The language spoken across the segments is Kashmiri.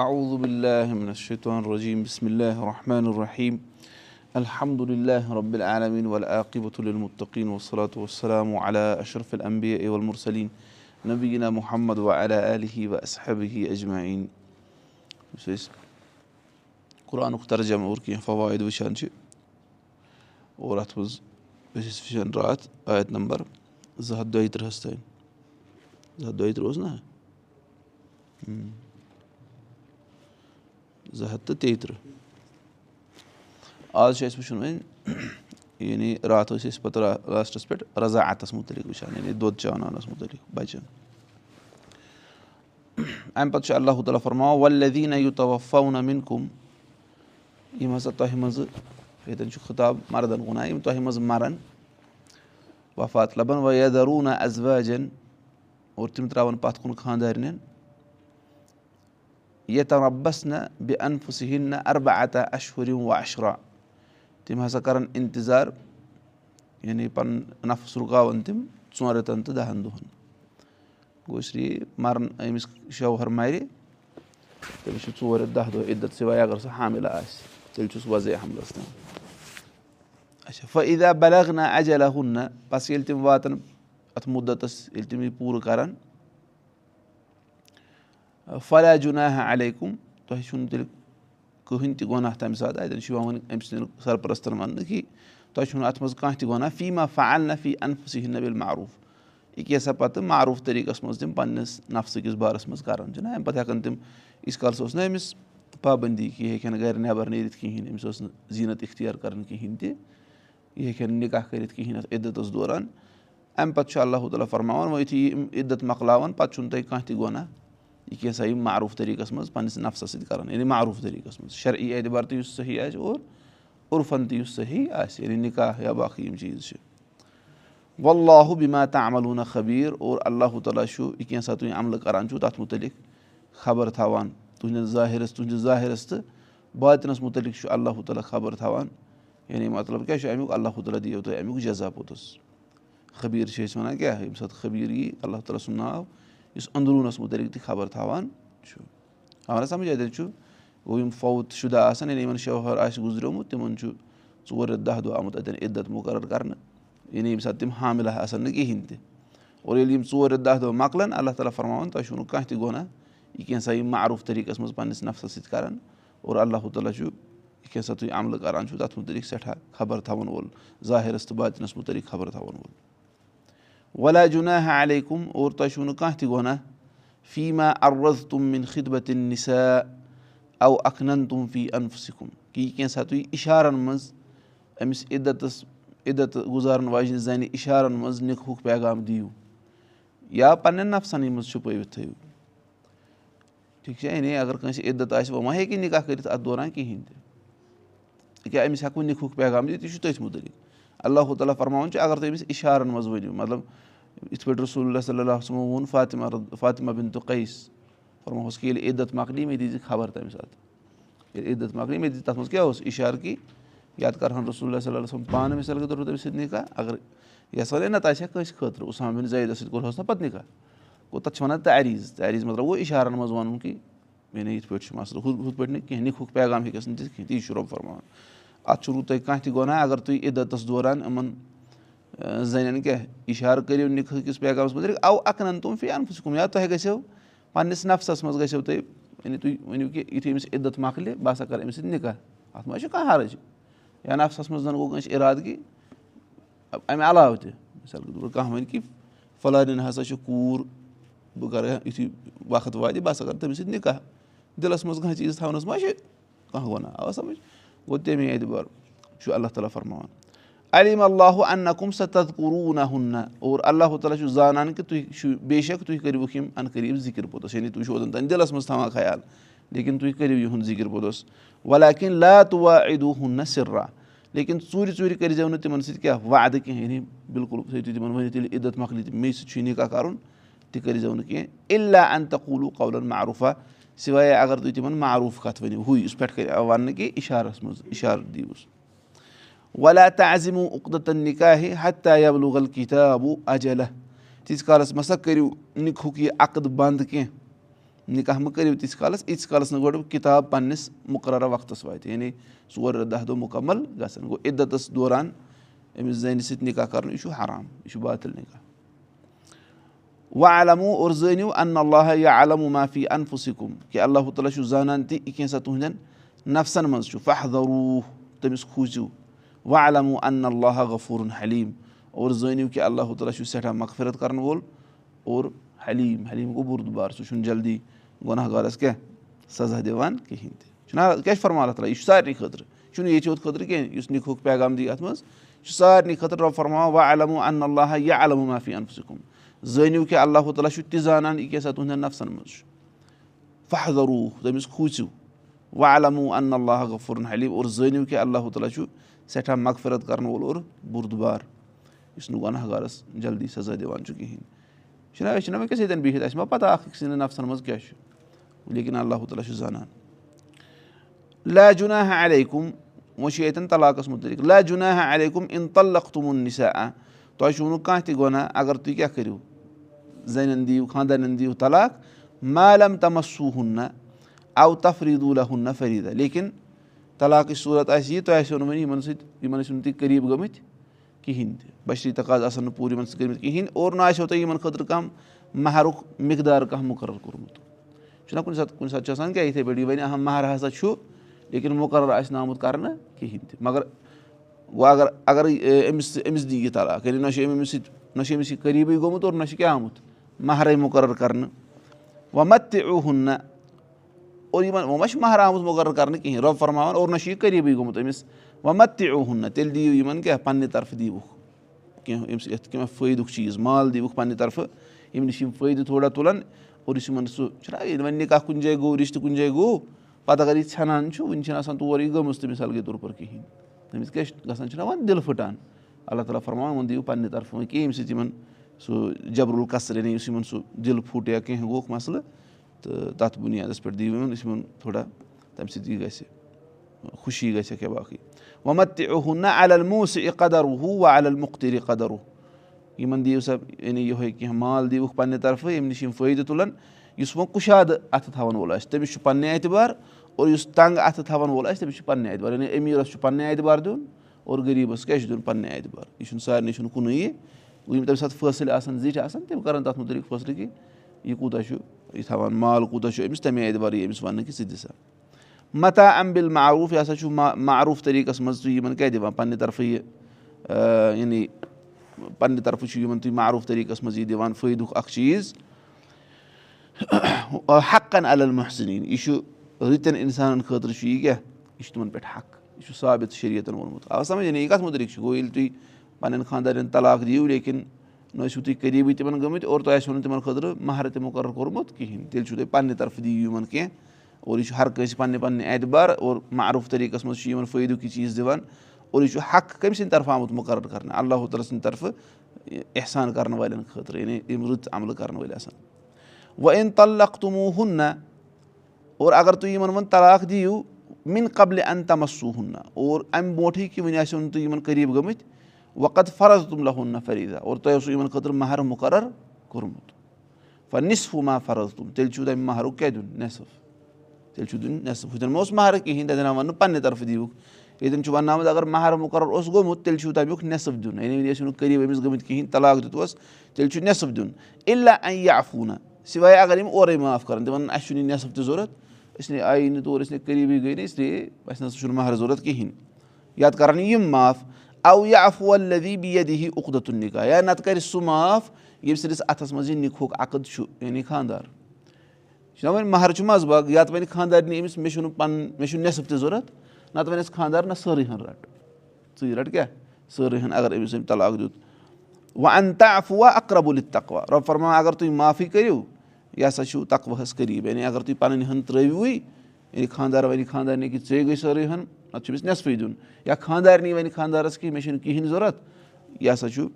اعوذ باللہ من الشیطان الرجیم بسم اللہ الرحمن الرحیم الحمد للہ رب العالمین والعاقبة للمتقین والصلاة والسلام على اشرف الانبیاء والمرسلین نبینا محمد وعلى قرآنُک ترجمہ اور کینٛہہ فوایِد وٕچھان چھِ اور اَتھ منٛز أسۍ ٲسۍ وٕچھان راتھ آیت نمبر زٕ ہَتھ دۄیہِ تٕرٛہَس تانۍ زٕ ہَتھ دۄیہِ تٕرٛہ اوس نا زٕ ہَتھ تہٕ تیٚیہِ تٕرٛہ آز چھُ اَسہِ وٕچھُن وۄنۍ یعنی راتھ ٲسۍ أسۍ پَتہٕ لاسٹَس پٮ۪ٹھ رضا اَتَس مُتعلِق وٕچھان یعنی دۄد چاوناونَس مُتعلِق بَچَن. اَمہِ پَتہٕ چھُ اللہُ تعالیٰ فرماوان وَلدیٖنہ یوٗتوفونا مِن کُم یِم ہسا تۄہہِ منٛزٕ ییٚتٮ۪ن چھُ خطاب مردن کُن یِم تۄہہِ منٛز مَران وفات لبان ویدروٗنا ازواجن اور تِم ترٛاوان پَتھ کُن خانٛدارنٮ۪ن ییٚتٮ۪ن رۄبس نہ بیٚیہِ اَنفُسہِ ہِنٛد نہ اربا عطا اشہُرِم و اشرا تِم ہسا کران اِنتظار یعنی پَنُن نفس رُکاوان تِم ژۄن رٮ۪تن تہٕ دہن دۄہن لیے مَرن أمِس شوہر مَرِ تٔمِس چھِ ژور رٮ۪تھ دہ دۄہ عِدت سِوے اگر سُہ حامِلہ آسہِ تیٚلہِ چھُس وۄزے حملس تام اچھا فعیٖدا بلغ نہ اجلا ہُن نہ بس ییٚلہِ تِم واتان اَتھ مُدتس ییٚلہِ تِم یہِ پوٗرٕ کران فلا جُنا علیکُم تۄہہِ چھُنہٕ تیٚلہِ کٕہٕنۍ تہِ گۄناہ تَمہِ ساتہٕ اَتٮ۪ن چھُ یِوان أمۍ سٕنٛدٮ۪ن سرپرستن وَننہٕ کہِ تۄہہِ چھُنہٕ اَتھ منٛز کانٛہہ تہِ گۄناہ فی ما فعال نہ فی انفُسی نبِل معروٗف یہِ کیٛاہ سا پَتہٕ معروٗف طٔریٖقَس منٛز تِم پَنٕنِس نفسہٕ کِس بارَس منٛز کَران چھِنہ اَمہِ پَتہٕ ہٮ۪کان تِم ییٖتِس کالَس اوس نہ أمِس پابنٛدی کہِ یہِ ہیٚکہِ ہا نہٕ گرِ نٮ۪بر نیٖرِتھ کِہینۍ أمِس ٲس نہٕ زیٖنت اِختِیار کَرٕنۍ کِہینۍ تہِ یہِ ہیٚکہِ ہا نہٕ نِکاح کٔرِتھ کِہینۍ اَتھ عِدتَس دوران. اَمہِ پَتہٕ چھُ اللہُ تعالیٰ فرماوان وۄنۍ یُتھُے یِم عِدت مۄکلاوان پَتہٕ چھُنہٕ تۄہہِ کانٛہہ تہِ گۄناہ یہِ کینٛژھا یِم معروٗف طٔریٖقَس منٛز پَنٕنِس نفسَس سۭتۍ کَران یعنی معروٗف طٔریٖقَس منٛز شرعی اعتبار تہِ یُس صحیح آسہِ اور عرفن تہِ یُس صحیح آسہِ یعنی نِکاح یا باقٕے یِم چیٖز چھِ وَاللہُ بِما تعملوٗنہ خبیٖر اور اللہُ تعالیٰ چھُ یہِ کینٛژھا تُہۍ عملہٕ کَران چھُو تَتھ مُتعلِق خبر تھاوان تُہنٛدِس ظٲہِرَس تُہنٛدِس ظٲہِرَس تہٕ باتِنَس مُتعلِق چھُ اللہُ تعالیٰ خبر تھاوان یعنی مطلب کیاہ چھُ اَمیُک اللہُ تعالیٰ دِیو تۄہہِ اَمیُک جزا پوٚتُس خبیٖر چھِ أسۍ وَنان کیاہ ییٚمہِ ساتہٕ خبیٖر یی اللہ تعالیٰ سُنٛد ناو یُس اندروٗنَس مُتعلِق تہِ خبر تھاوان چھُ آو نہ سَمجھ اَتٮ۪تھ چھُ گوٚو یِم فوت شُدا آسان یعنی یِمن شوہر آسہِ گُزریومُت تِمن چھُ ژور رٮ۪تھ دہ دۄہ آمُت اَتٮ۪ن عِدت مُقرر کرنہٕ یعنی ییٚمہِ ساتہٕ تِم حاملہ آسان نہٕ کِہینۍ تہِ اور ییٚلہِ یِم ژور رٮ۪تھ دہ دۄہ مۄکلان اللہ تعالیٰ فرماوان تۄہہِ چھُو نہٕ کانٛہہ تہِ گۄناہ یہِ کینٛژھا یِم معروٗف طٔریٖقَس منٛز پَنٕنِس نفسَس سۭتۍ کران اور اللہُ تعالیٰ چھُ یہِ کینٛژھا تُہۍ عملہٕ کران چھُو تَتھ مُتعلِق سٮ۪ٹھاہ خبر تھاوَن وول ظٲہِرَس تہٕ باتِنَس مُتعلِق خبر تھاوَن وول ولا جُنا علیکُم اور تۄہہِ چھُو نہٕ کانٛہہ تہِ گۄناہ فیٖما اَروز تُم مِن خدمتِن نِسا او اکھنن تُم فی انفسِکُم کہِ یہِ کینٛژھا تُہۍ اِشارَن منٛز أمِس عِدتَس عِدت گُزارن واجنہِ زَنہِ اِشارَن منٛز نِکہُک پیغام دِیِو یا پَنٕنٮ۪ن نفسَنٕے منٛز چھُپٲوِتھ تھٲیِو ٹھیٖک چھا یعنی اگر کٲنٛسہِ عِدت آسہِ وۄنۍ ما ہیٚکہِ نِکاح کٔرِتھ اَتھ دوران کِہینۍ تہِ ییٚکیٛاہ أمِس ہٮ۪کو نِکہُک پیغام دِتھ یہِ چھُ تٔتھۍ مُتعلِق اللہُ تعالیٰ فرماوُن چھُ اگر تُہۍ أمِس اِشارَن منٛز ؤنِو مطلب یِتھ پٲٹھۍ رسول اللہ صلی اللہ وسلمو ووٚن فاطمہ فاطمہ بِن تہٕ قیس فرماوُس کہِ ییٚلہِ عِدت مۄکلی مےٚ دیٖزِ خبر تَمہِ ساتہٕ ییٚلہِ عِدت مۄکلی مےٚ دِژ تَتھ منٛز کیاہ اوس اِشارٕ کہِ یا تہٕ کَرٕہن رسول اللہ صلی اللہ وسلم پانہٕ مِثال کے طور پر تٔمِس سۭتۍ نِکاح اگر یَژھان نَتہٕ آسہِ ہا کٲنٛسہِ خٲطرٕ اُسام بِن زٲیدَس سۭتۍ کوٚرہوس نا پَتہٕ نِکاح گوٚو تَتھ چھِ وَنان تعریٖض تعریٖض مطلب گوٚو اِشارَن منٛز وَنُن کہِ یعنی یِتھ پٲٹھۍ چھُ مَسلہٕ ہُہ ہُتھ پٲٹھۍ نہٕ کینٛہہ نِکہُک پیغام ہیٚکٮ۪س نہٕ دِتھ کِہیٖنۍ تی چھُ رۄب فرماوان اَتھ چھُنہٕ تۄہہِ کانٛہہ تہِ گۄناہ اگر تُہۍ عِدتَس دوران یِمَن زَنٮ۪ن کیٛاہ اِشارٕ کٔرِو نِکہٕ کِس پیغامَس مُتعلِق اَو اَکھنَن تِم فی اَنفُسکُم یا تۄہہِ گژھیو پنٛنِس نفسَس منٛز گژھیو تۄہہِ یعنی تُہۍ ؤنِو کہِ یُتھُے أمِس عِدت مۄکلہِ بہٕ ہسا کَرٕ أمِس سۭتۍ نِکاح۔ اَتھ منٛز چھُ کانٛہہ حرج یا نفسَس منٛز زَن گوٚو کٲنٛسہِ اِرادٕ کہِ اَمہِ علاوٕ تہِ مِثال کے طور پر کانٛہہ وَنہِ کہِ فلٲنٮ۪ن ہسا چھِ کوٗر بہٕ کَرٕ یُتھُے وقت واتہِ بہٕ ہسا کَرٕ تٔمِس سۭتۍ نِکاح دِلَس منٛز کانٛہہ چیٖز تھاونَس ما چھِ کانٛہہ وَنان آ سَمٕجھ گوٚو تَمے اعتبار چھُ اللہ تعالیٰ فرماوان علیٖم اللہُ کُم سا تدکوٗروٗ نہ ہُن اور اللہُ تعالیٰ چھُ زانان کہِ تُہۍ چھِو بے شک تُہۍ کٔرۍوُکھ یِم اَن قریٖب ذِکِر پوٚتُس یعنی تُہۍ چھِو اوٚتَن تانۍ دِلَس منٛز تھاوان خیال لیکِن تُہۍ کٔرِو یِہُنٛد ذِکِر پوٚتُس وَلاکِن لا تُوا عیدوٗ ہُن نہ سِرا لیکِن ژوٗرِ ژوٗرِ کٔرۍزیو نہٕ تِمَن سۭتۍ کیٛاہ وعدٕ کینٛہہ یعنی بِلکُل تھٲیِو تِمَن ؤنِتھ ییٚلہِ عِدت مۄکلہِ مے سۭتۍ چھُے نِکاح کَرُن تہِ کٔرۍزیو نہٕ کینٛہہ اِلا اَن تقوٗلوٗ قولَن معروٗفا سِوایے اگر تُہۍ تِمَن معروٗف کَتھ ؤنِو ہُے یُس پٮ۪ٹھ وَننہٕ کہِ اِشارَس منٛز اِشارٕ دِیٖوُس۔ وَلا تعظِمو اُقدَن نِکاحے ہتا یبلُغل کِتابوٗ اجلا تیٖتِس کالَس مَسا کٔرِو نِکہُک یہِ عقد بنٛد کینٛہہ۔ نِکاح مہٕ کٔرِو تیٖتِس کالَس ییٖتِس کالَس نہٕ گۄڈٕ کِتاب پنٛنِس مُقررہ وقتَس واتہِ۔ یعنی ژور دَہ دۄہ مُکمل گژھن۔ گوٚو اِدتَس دوران أمِس زَنہِ سۭتۍ نِکاح کَرُن یہِ چھُ حرام یہِ چھُ باطِل نِکاح وَ عالمو اور زٲنِو اَن اللہ یا عالمو معافی انفُسِکُم کہِ اللہ تعالیٰ چھُ زانان تہِ یہِ کینٛژھا تُہنٛدٮ۪ن نفسَن منٛز چھُ فہدروٗ تٔمِس کھوٗژِو وَ عالمو اَن اللہ غفوٗرُن حلیٖم اور زٲنِو کہِ اللہ تعالیٰ چھُ سٮ۪ٹھاہ مغفرت کَرَن وول اور حلیٖم حلیٖم گوٚو بُردُبار سُہ چھُنہٕ جلدی گۄناہ گارَس کیٛاہ سزا دِوان کِہیٖنۍ تہِ چھُنہ کیٛاہ چھُ تعالیٰ یہِ چھُ سارنٕے خٲطرٕ یہِ چھُنہٕ ییٚتہِ یوت خٲطرٕ کینٛہہ یُس نِکہُک پیغام دی اَتھ منٛز یہِ چھُ سارنٕے خٲطرٕ رۄب فرماوان وَ عالمو اَن اللہ یا عالمو معافی انفُسِکُم زٲنِو کہِ اللہ تعالیٰ چھُ تہِ زانان یہِ کیٛاہ سا تُہنٛدٮ۪ن نفسَن منٛز چھُ فہدروٗ تٔمِس کھوٗژِو وَ عالمو اَن اللہ غفوٗرُن حلیٖم اور زٲنِو کہِ اللہ تعالیٰ چھُ سٮ۪ٹھاہ مغفرت کَرَن وول اور بُردُبار. یُس نہٕ گۄناہ گارَس جلدی سزا دِوان چھُ کِہیٖنۍ چھُنہ أسۍ چھِنہ وٕنکٮ۪س ییٚتٮ۪ن بِہِتھ اَسہِ ما پَتہ اکھ أکۍ سٕنٛدٮ۪ن نفسَن منٛز کیاہ چھُ لیکِن اللہ تعالیٰ چھُ زانان. لاجُنا علیکُم وۄنۍ چھُ ییٚتٮ۪ن طلاقَس مُتعلِق لاجُنا علیکُم اِن تلق تُمُن نِسا تۄہہِ چھُو نہٕ کانٛہہ تہِ گۄناہ اگر تُہۍ کیٛاہ کٔرِو زَنٮ۪ن دِیِو خانٛدارٮ۪ن دِیِو طلاق مالم تَمسوٗ نہ اَو تفریٖدوٗلہ ہُن نہ فریٖدا لیکِن طلاقٕچ صوٗرت آسہِ یہِ تۄہہِ آسیو نہٕ وۄنۍ یِمن سۭتۍ یِمن ٲسِو نہٕ تُہۍ قریٖب گٔمٕتۍ کِہینۍ تہِ بشری تقاض آسن نہٕ پوٗرٕ یِمن سۭتۍ کٔرمٕتۍ کِہینۍ اور نہ آسیو تۄہہِ یِمن خٲطرٕ کانٛہہ مہرُک مقدار کانٛہہ مُقرر کوٚرمُت چھُنہ کُنہِ ساتہٕ کُنہِ ساتہٕ چھُ آسان کیٛاہ یِتھٕے پٲٹھۍ یہِ وَنہِ اہم مہر ہسا چھُ لیکِن مُقرر آسہِ نہٕ آمُت کرنہٕ کِہینۍ تہِ مگر گوٚو اگر اگر أمِس أمِس دِی یہِ یعنی نہ چھُ أمِس سۭتۍ نہ چھُ أمِس یہِ قریٖبٕے گوٚمُت اور نہ چھُ کیٛاہ آمُت مہرٲے مُقرر کرنہٕ مہ تہِ اوہُن نہ اور یِمن وۄنۍ ما چھُ مہر آمُت مُقرر کرنہٕ کِہینۍ رۄب فرماوان اور نہ چھُ یہِ قریٖبٕے گوٚمُت أمِس مہ تہِ اوہُن نہ تیٚلہِ دِیِو یِمن کیٛاہ پننہِ طرفہٕ دِیٖوُکھ کینٛہہ سۭتۍ یَتھ کینٛہہ فٲیدُک چیٖز مال دِیٖوُکھ پننہِ طرفہٕ ییٚمہِ نِش یِم فٲیدٕ تھوڑا تُلن اور یُس یِمن سُہ چھُنہ ییٚلہِ وۄنۍ نِکاح کُنہِ جایہِ گوٚو رِشتہٕ کُنہِ جایہِ گوٚو پتہٕ اگر یہِ ژھٮ۪نان چھُ وُنہِ چھِنہٕ آسان تور یہِ گٔمٕژ تہٕ مِثال کے طور پر کِہینۍ تٔمِس کیاہ چھُ گژھان چھُنہ وۄنۍ دِلہٕ پھٕٹان اللہ تعالیٰ فرماوان وۄنۍ دِیِو پننہِ طرفہٕ وۄنۍ کینٛہہ ییٚمہِ سۭتۍ یِمن سُہ جبرُل قصر یعنی یُس یِمن سُہ دِل پھُٹ یا کینٛہہ گوٚوُکھ مسلہٕ تہٕ تَتھ بُنیادَس پٮ۪ٹھ دِیِو یِمن یُس یِمن تھوڑا تَمہِ سۭتۍ یہِ گژھِ خوشی گژھٮ۪کھ یا باقٕے۔ وۄنۍ تہِ اوہُن نہ عل موسہٕ اِ قدر ہُہ وَ عل مُختٔری قدر ہُہ یِمن دِیِو سا یعنی یِہوے کینٛہہ مال دِیٖوُکھ پننہِ طرفہٕ ییٚمہِ نِش یِم فٲیدٕ تُلن یُس وۄنۍ کُشادٕ اَتھٕ تھاوَن وول آسہِ تٔمِس چھُ پننہِ اعتبار اور یُس تنٛگ اَتھٕ تھاوَن وول آسہِ تٔمِس چھُ پننہِ اعتبار یعنی أمیٖرَس چھُ پننہِ اعتبار دیُن اور غریٖبَس کیاہ چھُ دیُن؟ پننہِ اعتبار۔ یہِ چھُنہٕ سارنٕے چھُنہٕ کُنُے یِم تَمہِ ساتہٕ فٲصلہٕ آسان زِٹھۍ آسان تِم کَرَن تَتھ مُتعلِق فٲصلہٕ کہِ یہِ کوٗتاہ چھُ یہِ تھاوان مال کوٗتاہ چھُ أمِس تَمے اعتبار یی أمِس وَننہٕ کہِ ژٕ دِ سا متا اَمبِل معروٗف یہِ ہسا چھُ معروٗف طٔریٖقَس منٛز تُہۍ یِمن کیاہ دِوان پننہِ طرفہٕ یہِ یعنی پننہِ طرفہٕ چھُ یِمن تُہۍ معروٗف طٔریٖقَس منٛز یہِ دِوان فٲیدُک اکھ چیٖز حقن المحسنیٖن یہِ چھُ رٕتٮ۪ن اِنسانن خٲطرٕ چھُ یہِ کیاہ یہِ چھُ تِمن پٮ۪ٹھ حق یہِ چھُ ثابت شریعتن ووٚنمُت آ سَمجھ یعنی یہِ کَتھ مُتعلِق چھُ گوٚو ییٚلہِ تُہۍ پَنٕنٮ۪ن خانٛدارٮ۪ن طلاق دِیِو لیکِن نہ ٲسِو تُہۍ قریٖبٕے تِمن گٔمٕتۍ اور تۄہہِ آسیو نہٕ تِمن خٲطرٕ مہرٕ تہِ مُقرر کوٚرمُت کِہینۍ تیٚلہِ چھُو تۄہہِ پننہِ طرفہٕ دِیِو یِمن کینٛہہ اور یہِ چھُ ہر کٲنٛسہِ پننہِ پننہِ اعتبار اور معروٗف طٔریٖقَس منٛز چھُ یِمن فٲیدُک یہِ چیٖز دِوان اور یہِ چھُ حق کٔمۍ سٕنٛدِ طرفہٕ آمُت مُقرر کرنہٕ اللہ تعالیٰ سٕنٛدِ طرفہٕ احسان کرن والٮ۪ن خٲطرٕ یعنی یِم رٕژ عملہٕ کرن وٲلۍ آسان وۄنۍ اِن تلق تِمو ہُن نہ اور اگر تُہۍ یِمن وۄنۍ طلاق دِیِو مِن قبلہِ ان تمسوٗ ہُن نہ اور اَمہِ برونٛٹھٕے کہِ وۄنۍ آسیو نہٕ تُہۍ یِمن قریٖب گٔمٕتۍ وقت فرض تُم لہُن نہ فریٖدا اور تۄہہِ اوسوُ یِمن خٲطرٕ مہر مُقرر کوٚرمُت وۄنۍ نِصفوٗ ما فرض تُم تیٚلہِ چھُو تَمہِ مہرُک کیٛاہ دیُن نٮ۪صٕف تیٚلہِ چھُ دیُن نٮ۪صٕف ہُتٮ۪ن ما اوس مہرٕ کِہینۍ تَتٮ۪ن وَننہٕ پننہِ طرفہٕ دِیِوُکھ ییٚتٮ۪ن چھُ وَنناوُن اگر مہر مُقرر اوس گوٚمُت تیٚلہِ چھُو تَمیُک نٮ۪صٕف دیُن یعنی وۄنۍ ٲسِو نہٕ قریٖب أمِس گٔمٕتۍ کِہینۍ طلاق دیُتوس تیٚلہِ چھُ نٮ۪صٕف دیُن اِلا اَن یہِ افوٗنا سِوایے اگر یِم اورَے معاف کَرَن تِم وَنان اَسہِ چھُنہٕ یہِ نٮ۪صٕف تہِ ضوٚرَتھ أسۍ نَے آیی نہٕ اَو یا افو الدی بی یا دِی اُقدتُن نِکاح یا نَتہٕ کَرِ سُہ معاف ییٚمہِ سٕنٛدِس اَتھَس منٛز یہِ نِکہُک عقد چھُ یعنی خانٛدار چھُنہ وۄنۍ مہر چھُ منٛزٕ باغ یا تہٕ وَنہِ خانٛدارنہِ أمِس مےٚ چھُنہٕ پَنُن مےٚ چھُنہٕ نٮ۪صٕف تہِ ضوٚرَتھ نَتہٕ وَنٮ۪س خانٛدار نہ سٲرٕے ہن رَٹ ژٕے رَٹ کیٛاہ سٲرٕے ہن اگر أمِس أمۍ طلاق دیُت وۄنۍ اَن تا اَفوا اقربُل تقوا رۄب فرما اگر تُہۍ معافی کٔرِو یہِ ہسا چھُو تقواہَس قریٖب یعنی اگر تُہۍ پَنٕنۍ ہن ترٛٲوِوٕے یعنی خانٛدار وَنہِ خانٛدارنہِ کہِ ژے گٔے سٲرٕے ہن نَتہٕ چھُ أمِس نٮ۪صفٕے دیُن یا خانٛدارنی وَنہِ خانٛدارَس کہِ مےٚ چھُنہٕ کِہینۍ ضوٚرَتھ یہِ ہسا چھُ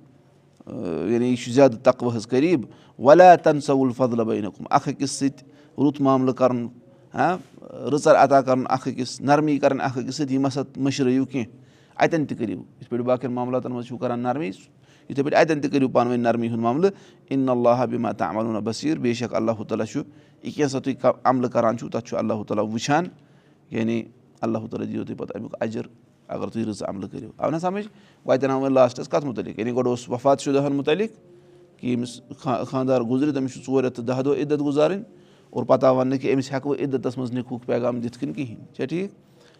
یعنی یہِ چھُ زیادٕ تقواہَس قریٖب. وَلا تَنسول فضلہ بینکُم. اکھ أکِس سۭتۍ رُت معاملہٕ کَرُن رٕژَر عطا کَرُن اکھ أکِس نرمی کَرٕنۍ اکھ أکِس سۭتۍ یِم ہسا مٔشرٲیِو کینٛہہ اَتؠن تہِ کٔرِو یِتھ پٲٹھۍ باقٕیَن معاملاتَن منٛز چھُو کَران نرمی یِتھٕے پٲٹھۍ اَتؠن تہِ کٔرِو پانہٕ ؤنۍ نرمی ہُنٛد معاملہٕ اِن اللہ تعملوٗنہ بصیٖر بے شک اللہ تعالیٰ چھُ یہِ کیٛاہ سا تُہۍ عملہٕ کران چھُو تَتھ چھُ اللہ تعالیٰ وٕچھان یعنی اللہ تعالیٰ دِیو تۄہہِ پَتہٕ اَمیُک اَجر اگر تُہۍ رٕژ عملہٕ کٔرِو آو نہ سَمٕجھ وۄنۍ اَتٮ۪ن آو وۄنۍ لاسٹَس کَتھ مُتعلِق. یعنی گۄڈٕ اوس وفات شُدہَن مُتعلِق. کہِ ییٚمِس خانٛدار گُزرِ تٔمِس چھُ ژور رٮ۪تھ تہٕ دَہ دۄہ عِدت گُزارٕنۍ اور پَتہٕ آو وَننہٕ کہِ أمِس ہٮ۪کہٕ بہٕ عِدتَس منٛز نِکہُک پیغام دِتھ کِنہٕ کِہیٖنۍ چھا ٹھیٖک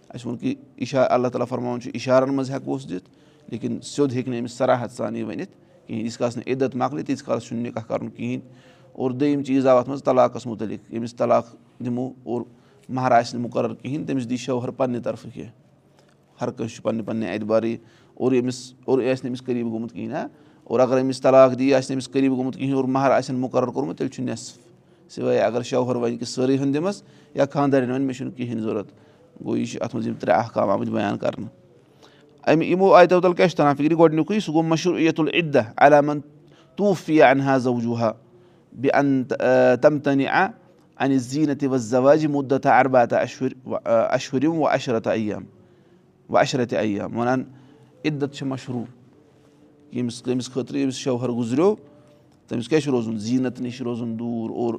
اَسہِ ووٚن کہِ اِشا اللہ تعالیٰ فرماوُن چھُ اِشارَن منٛز ہٮ۪کوس دِتھ لیکِن سیوٚد ہیٚکہِ نہٕ أمِس صراحت سان یہِ ؤنِتھ کِہیٖنۍ۔ ییٖتِس کالَس نہٕ عِدت مۄکلہِ تیٖتِس کالَس چھُنہٕ نِکاح کَرُن کِہیٖنۍ۔ اور دوٚیِم چیٖز آو اَتھ منٛز طلاقَس مُتعلِق۔ ییٚمِس طلاق دِمو اور مہر آسہِ نہٕ مُقرر کِہیٖنۍ تٔمِس دی شوہر پنٛنہِ طرفہٕ کینٛہہ۔ ہر کٲنٛسہِ چھُ پنٛنہِ پنٛنہِ اعتبارٕے اور ییٚمِس اور آسہِ نہٕ أمِس قریٖب گوٚمُت کِہیٖنۍ ہا۔ اور اگر أمِس طلاق دی آسہِ نہٕ أمِس قریٖب گوٚمُت کِہیٖنۍ اور مہر آسن مُقرر کوٚرمُت تیٚلہِ چھُ نٮ۪صف سِوے اگر شوہر وَنہِ کہِ سٲرٕے ہُنٛد دِمَس یا خانٛدارٮ۪ن وَنہِ مےٚ چھُنہٕ کِہیٖنۍ ضوٚرَتھ گوٚو یہِ چھُ اَتھ منٛز یِم ترٛےٚ احکام آمٕتۍ بَیان کَرنہٕ اَمہِ یِمو آیتو تَل کیٛاہ چھُ تَران فِکرِ گۄڈنیُکُے سُہ گوٚو مشروٗ عیتُل عِدا علامن طوٗفیا اَنہا زوجوٗہا بیٚیہِ اَن تَم تَنہِ اَنہِ زیٖنت وَ زواجہِ مُدت اَرباتا اَشہُر اَشہُرِم وَ اَشرت اَیام وَ اَشرتِ اَیام وَنان عِدت چھِ مشروٗع. ییٚمِس کٔمِس خٲطرٕ ییٚمِس شوہر گُزریو تٔمِس کیٛاہ چھُ روزُن؟ زیٖنت نِش روزُن دوٗر اور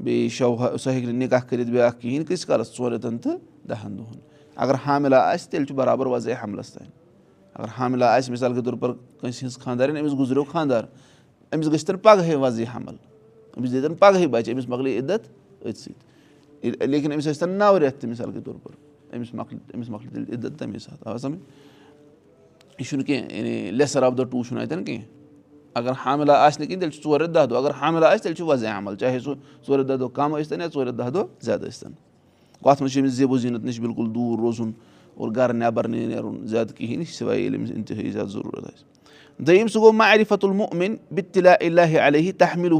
بیٚیہِ شوہر سُہ ہیٚکہِ نہٕ نِکاح کٔرِتھ بیٛاکھ کِہیٖنۍ کۭتِس کالَس ژور تہٕ دَہَن دۄہَن اگر حامِلا آسہِ تیٚلہِ چھُ برابر وَضے حملَس تانۍ اگر حامِلا آسہِ مِثال کے طور پر کٲنٛسہِ ہِنٛز خانٛدارٮ۪ن أمِس گُزریو خانٛدار أمِس گٔژھۍ تَن پَگہٕے وَضے حمل أمِس دیٖتَن پَگہٕے بَچہِ أمِس مۄکلے عِدت أتھۍ سۭتۍ لیکِن أمِس ٲسۍ تَن نَو رٮ۪تھ تہِ مِثال کے طور پر أمِس مۄکلہِ أمِس مۄکلہِ تیٚلہِ عِدت تَمے ساتہٕ آ سَمٕجھ؟ یہِ چھُنہٕ کینٛہہ یعنی لیسر آف دَ ٹوٗ چھُنہٕ اَتٮ۪ن کینٛہہ اگر حامِلا آسہِ نہٕ کِہیٖنۍ تیٚلہِ چھُ ژور رٮ۪تھ دَہ دۄہ اگر حامِلا آسہِ تیٚلہِ چھُ وَضے عمل چاہے سُہ ژور رٮ۪تھ دَہ دۄہ کَم ٲسۍ تَن یا ژور رٮ۪تھ دَہ دۄہ زیادٕ ٲسۍ تَن اَتھ منٛز چھُ أمِس زیبو زیٖنت نِش بِلکُل دوٗر روزُن اور گرٕ نٮ۪بر نہٕ نیرُن زیادٕ کِہینۍ سِوے ییٚلہِ أمِس اِنتِہٲیی زیادٕ ضروٗرت آسہِ دوٚیِم سُہ گوٚو معرفت المُن بِتلا اللہ علیہ تحمل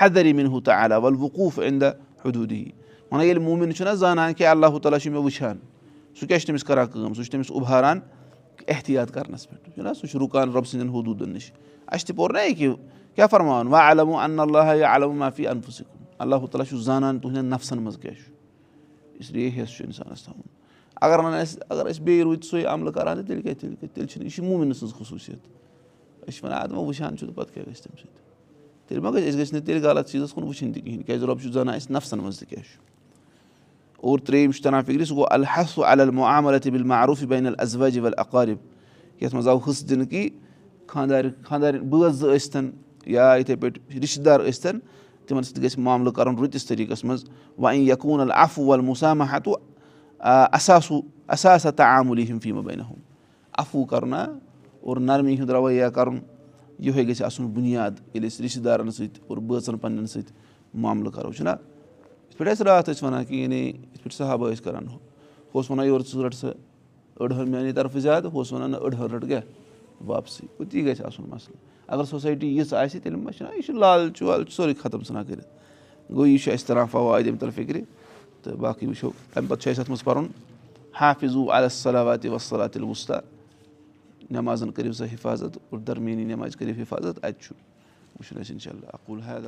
حدر مِن ہُہ تہٕ وقوٗف اِندا حدوٗدی وَنان ییٚلہِ موٗمِن چھُنہ زانان کہِ اللہ تعالیٰ چھُ مےٚ وٕچھان سُہ کیٛاہ چھُ تٔمِس کران کٲم سُہ چھُ تٔمِس اُباران احتِیاط کرنس پؠٹھ چھُنہ سُہ چھُ رُکان رۄب سٕنٛدؠن حدوٗدن نِش اَسہِ تہِ پوٚر نہ ییٚکیاہ کیاہ فرماوُن وۄنۍ علم اللہ علم معافی انفُسِکُن اللہ تعالیٰ چھُ زانان تُہنٛدٮ۪ن نفسن منٛز کیاہ چھُ اس لیے حِصہٕ چھُ اِنسانس تھاوُن اگر نہٕ اَسہِ اگر أسۍ بیٚیہِ روٗدۍ سُے عملہٕ کران تہٕ تیٚلہِ کیٛاہ تیٚلہِ تیٚلہِ چھِنہٕ یہِ چھِ موٗمِن سٕنٛز خصوٗصیت. أسۍ چھِ وَنان اَدٕ وٕچھان چھُ تہٕ پَتہٕ کیاہ گژھِ تَمہِ سۭتۍ تیٚلہِ ما گژھِ أسۍ گژھِ نہٕ تیٚلہِ غلط چیٖزَس کُن وٕچھِنۍ تہِ کِہیٖنۍ کیازِ رۄب چھُ زانان اَسہِ نفسَن منٛز تہِ کیاہ چھُ اور ترٛیٚیِم چھُ تَران فِکرِ سُہ گوٚو الحص المعاملت بِل معروٗف بین الزوج ول اقارِب یَتھ منٛز آو حِصہٕ دِنہٕ کہِ خانٛدار خانٛدارٮ۪ن بٲژ زٕ ٲسۍتَن یا یِتھَے پٲٹھۍ رِشتہٕ دار ٲسۍتَن تِمن سۭتۍ گژھِ معاملہٕ کَرُن رٕتِس طٔریٖقَس منٛز وۄنۍ یقوٗن العفوٗ ول اَساسوٗ اَساسا تہٕ آمُلی ہِم فیٖمہٕ بَنہِ ہُم عفوٗ کَرُن ہا اور نرمی ہُنٛد رویا کَرُن یِہوے گژھِ آسُن بُنیاد ییٚلہِ أسۍ رِشتہٕ دارَن سۭتۍ اور بٲژَن پنٕنٮ۪ن سۭتۍ معاملہٕ کَرو۔ چھُنہ یِتھ پٲٹھۍ اَسہِ راتھ ٲسۍ وَنان کہِ یعنی یِتھ پٲٹھۍ صحبہٕ ٲسۍ کَران ہُہ اوس وَنان یورٕ ژٕ رَٹ سا أڑہن میٛانہِ طرفہٕ زیادٕ ہُہ اوس وَنان نہ أڑہن رَٹ کیٛاہ واپسٕے گوٚو تی گژھِ آسُن مَسلہٕ اگر سوسایٹی یِژھ آسہِ تیٚلہِ ما چھِنہ یہِ چھُ لالچ وال چھُ سورُے ختم ژھٕنان کٔرِتھ گوٚو یہِ چھُ اَسہِ تَران فواد ییٚمہِ تَل فِکرِ تہٕ باقٕے وٕچھو اَمہِ پَتہٕ چھُ اَسہِ اَتھ منٛز پَرُن حافِظوٗ علیصلات وسلاتِل وُستا نٮ۪مازَن کٔرِو سا حِفاظت اور درمیٖنی نٮ۪مازِ کٔرِو حِفاظت اَتہِ چھُ وٕچھُن اَسہِ اِنشاء اللہ حید